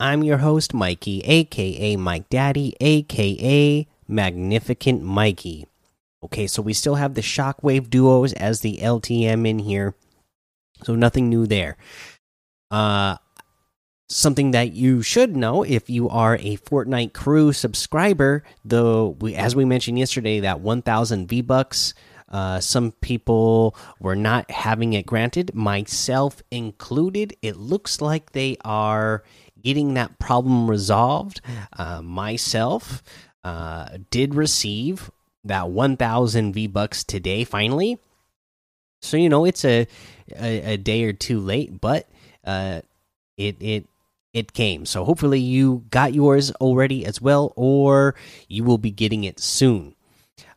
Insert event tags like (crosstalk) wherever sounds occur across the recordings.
I'm your host, Mikey, aka Mike Daddy, aka Magnificent Mikey. Okay, so we still have the Shockwave duos as the LTM in here, so nothing new there. Uh, something that you should know if you are a Fortnite crew subscriber, though, we, as we mentioned yesterday, that 1,000 V Bucks uh, some people were not having it granted, myself included. It looks like they are getting that problem resolved. Uh, myself uh, did receive that 1,000 V bucks today, finally. So you know it's a a, a day or two late, but uh, it it it came. So hopefully you got yours already as well, or you will be getting it soon.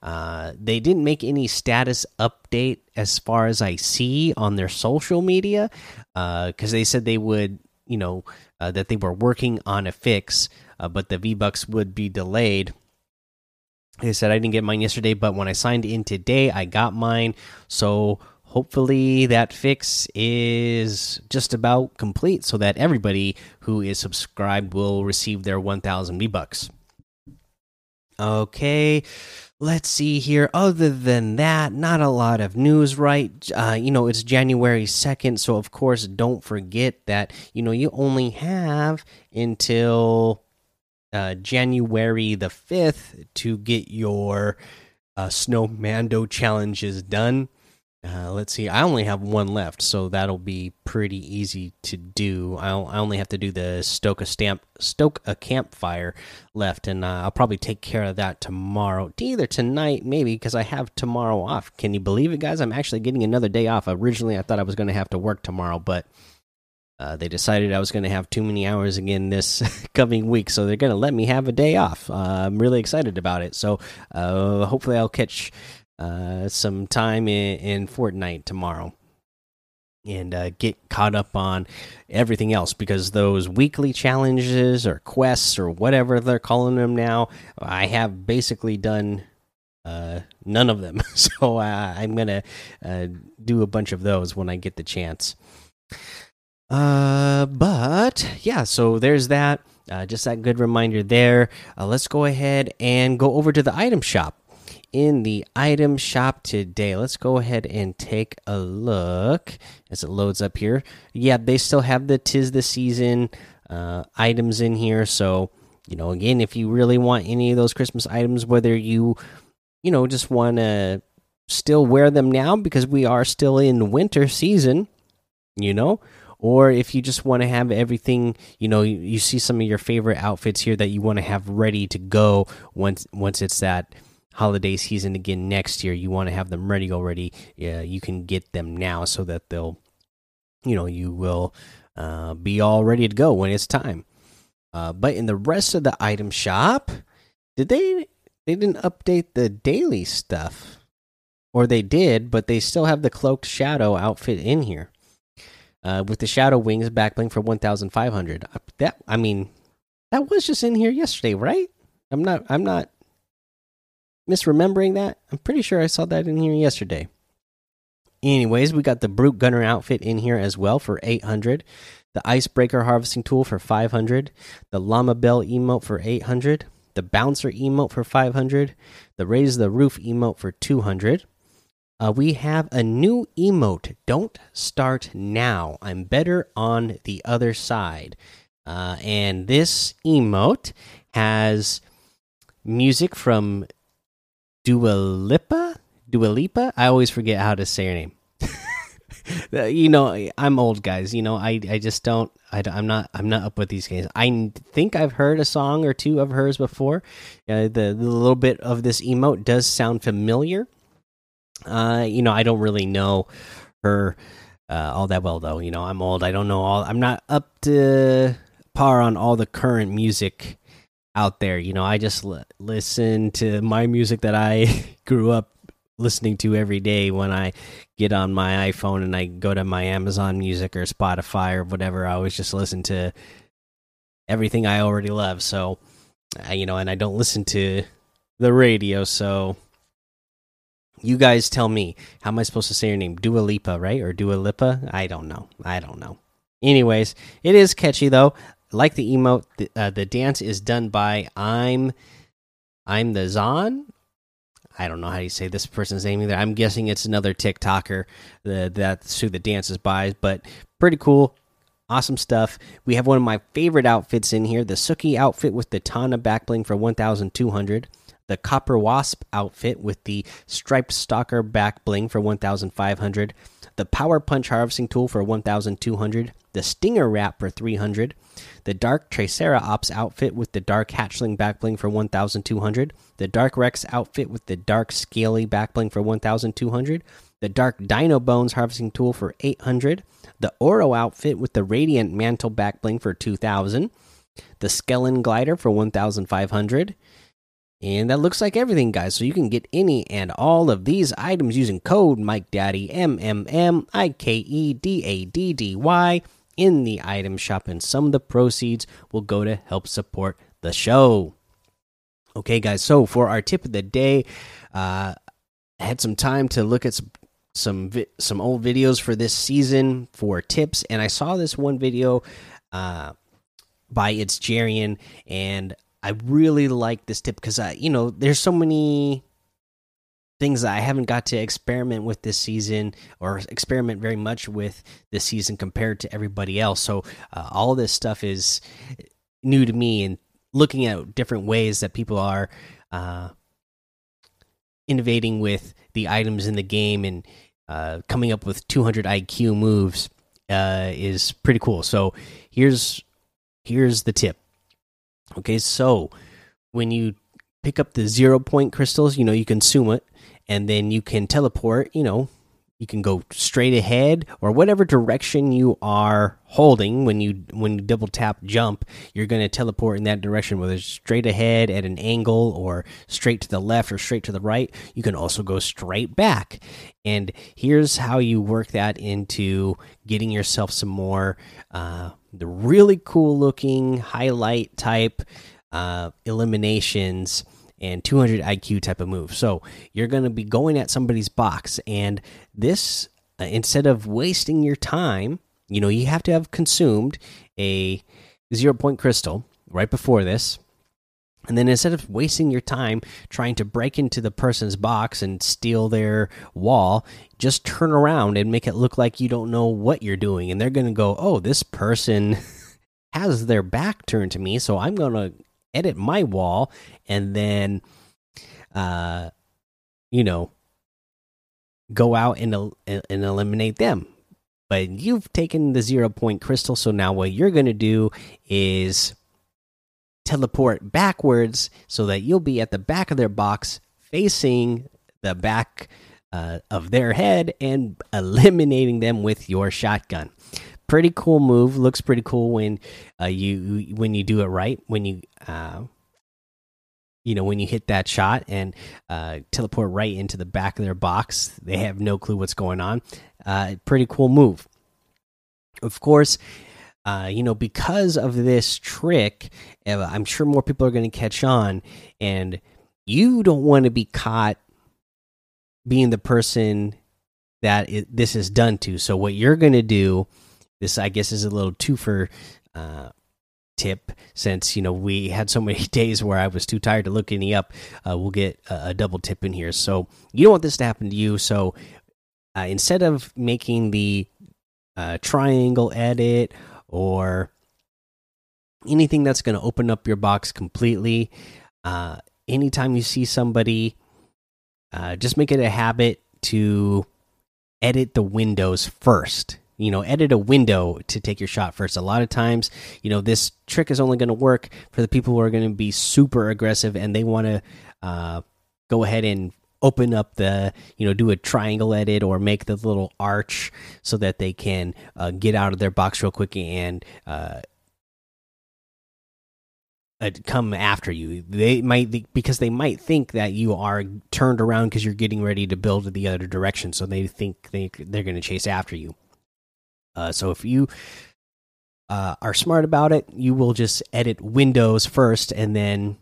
Uh, they didn't make any status update as far as I see on their social media because uh, they said they would, you know, uh, that they were working on a fix, uh, but the V Bucks would be delayed. They said I didn't get mine yesterday, but when I signed in today, I got mine. So hopefully that fix is just about complete so that everybody who is subscribed will receive their 1000 V Bucks. Okay let's see here. Other than that, not a lot of news, right? Uh, you know, it's January 2nd, so of course, don't forget that, you know, you only have until uh, January the 5th to get your uh, Snowmando challenges done. Uh, let's see. I only have one left, so that'll be pretty easy to do. I'll, I only have to do the stoke a stamp, stoke a campfire left, and uh, I'll probably take care of that tomorrow. Either tonight, maybe, because I have tomorrow off. Can you believe it, guys? I'm actually getting another day off. Originally, I thought I was going to have to work tomorrow, but uh, they decided I was going to have too many hours again this (laughs) coming week, so they're going to let me have a day off. Uh, I'm really excited about it. So uh, hopefully, I'll catch uh, some time in, in Fortnite tomorrow and uh, get caught up on everything else because those weekly challenges or quests or whatever they're calling them now, I have basically done uh, none of them. (laughs) so uh, I'm gonna uh, do a bunch of those when I get the chance. Uh, but yeah, so there's that. Uh, just that good reminder there. Let's go ahead and go over to the item shop in the item shop today. Let's go ahead and take a look as it loads up here. Yeah, they still have the tis the season uh, items in here. So, you know, again, if you really want any of those Christmas items, whether you, you know, just want to still wear them now because we are still in winter season, you know, or if you just want to have everything you know you, you, see some of your favorite outfits here that you want to have ready to go once once it's that holiday season again next year, you want to have them ready already. Yeah, you can get them now so that they'll, you know, you will uh, be all ready to go when it's time. Uh, but in the rest of the item shop, did they they didn't update the daily stuff, or they did, but they still have the cloaked shadow outfit in here. Uh, with the shadow wings backbling for 1500 uh, that i mean that was just in here yesterday right i'm not i'm not misremembering that. I'm pretty sure I saw that in here yesterday. Anyways, we got the Brute Gunner outfit in here as well for 800. The Icebreaker harvesting tool for 500. The Llama Bell emote for 800. The Bouncer emote for 500. The Raise the Roof emote for 200. Uh, we have a new emote. Don't start now. I'm better on the other side. Uh, and this emote has music from Dua Lipa? Dua Lipa? I always forget how to say her name. (laughs) you know, I'm old, guys. You know, I I just don't. I, am not. I'm not up with these games. I think I've heard a song or two of hers before. Uh, the, the little bit of this emote does sound familiar. Uh, you know, I don't really know her uh, all that well, though. You know, I'm old. I don't know all. I'm not up to par on all the current music out there. You know, I just listen to my music that I (laughs) grew up listening to every day when I get on my iPhone and I go to my Amazon Music or Spotify or whatever. I always just listen to everything I already love. So, you know, and I don't listen to the radio. So, you guys tell me how am I supposed to say your name? Dua Lipa, right? Or Dua Lipa? I don't know. I don't know. Anyways, it is catchy though. Like the emote, the, uh, the dance is done by I'm I'm the Zon. I don't know how you say this person's name either. I'm guessing it's another TikToker the, that's who the dance is by, but pretty cool. Awesome stuff. We have one of my favorite outfits in here the Suki outfit with the Tana backbling for 1200 the Copper Wasp outfit with the Striped Stalker back bling for 1500, the Power Punch harvesting tool for 1200, the Stinger wrap for 300, the Dark Triceratops outfit with the Dark Hatchling Backbling for 1200, the Dark Rex outfit with the Dark Scaly Backbling for 1200, the Dark Dino Bones harvesting tool for 800, the Oro outfit with the Radiant Mantle Backbling for 2000, the Skellen Glider for 1500 and that looks like everything, guys. So you can get any and all of these items using code Mike Daddy M M M I K E D A D D Y in the item shop, and some of the proceeds will go to help support the show. Okay, guys. So for our tip of the day, uh, I had some time to look at some some, some old videos for this season for tips, and I saw this one video uh, by It's Jarian, and I really like this tip because I, you know, there's so many things that I haven't got to experiment with this season or experiment very much with this season compared to everybody else. So uh, all this stuff is new to me and looking at different ways that people are uh, innovating with the items in the game and uh, coming up with 200 IQ moves uh, is pretty cool. So here's here's the tip Okay, so when you pick up the zero point crystals, you know, you consume it and then you can teleport, you know, you can go straight ahead or whatever direction you are holding when you when you double tap jump you're going to teleport in that direction whether it's straight ahead at an angle or straight to the left or straight to the right. You can also go straight back. And here's how you work that into getting yourself some more uh, the really cool looking highlight type uh, eliminations and 200 IQ type of move. So you're going to be going at somebody's box, and this uh, instead of wasting your time, you know, you have to have consumed a zero point crystal right before this. And then instead of wasting your time trying to break into the person's box and steal their wall, just turn around and make it look like you don't know what you're doing. And they're going to go, oh, this person (laughs) has their back turned to me. So I'm going to edit my wall and then, uh, you know, go out and, and eliminate them. But you've taken the zero point crystal. So now what you're going to do is teleport backwards so that you'll be at the back of their box facing the back uh, of their head and eliminating them with your shotgun. Pretty cool move. Looks pretty cool when uh, you when you do it right. When you uh, you know when you hit that shot and uh, teleport right into the back of their box, they have no clue what's going on. Uh, pretty cool move. Of course, uh, you know, because of this trick, uh, I'm sure more people are going to catch on, and you don't want to be caught being the person that it, this is done to. So, what you're going to do, this I guess is a little twofer uh, tip, since you know we had so many (laughs) days where I was too tired to look any up. Uh, we'll get a, a, double tip in here. So, you don't want this to happen to you. So, uh, instead of making the uh, triangle edit or anything that's going to open up your box completely. Uh, anytime you see somebody, uh, just make it a habit to edit the windows first. You know, edit a window to take your shot first. A lot of times, you know, this trick is only going to work for the people who are going to be super aggressive and they want to uh, go ahead and open up the you know do a triangle edit or make the little arch so that they can uh, get out of their box real quick and uh, come after you. They might because they might think that you are turned around because you're getting ready to build the other direction, so they think they they're going to chase after you. Uh, so if you uh, are smart about it, you will just edit windows first and then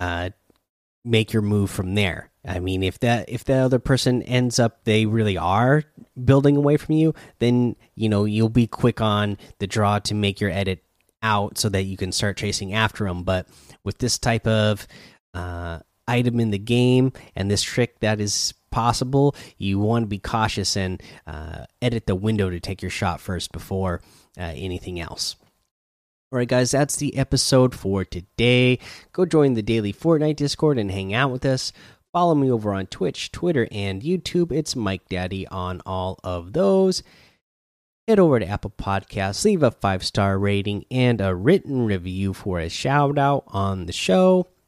uh, make your move from there. I mean, if that if the other person ends up they really are building away from you, then you know you'll be quick on the draw to make your edit out so that you can start chasing after them. But with this type of uh, item in the game and this trick that is possible, you want to be cautious and uh, edit the window to take your shot first before uh, anything else. All right, guys, that's the episode for today. Go join the daily Fortnite Discord and hang out with us. Follow me over on Twitch, Twitter, and YouTube. It's Mike Daddy on all of those. Head over to Apple Podcasts, leave a five star rating and a written review for a shout out on the show.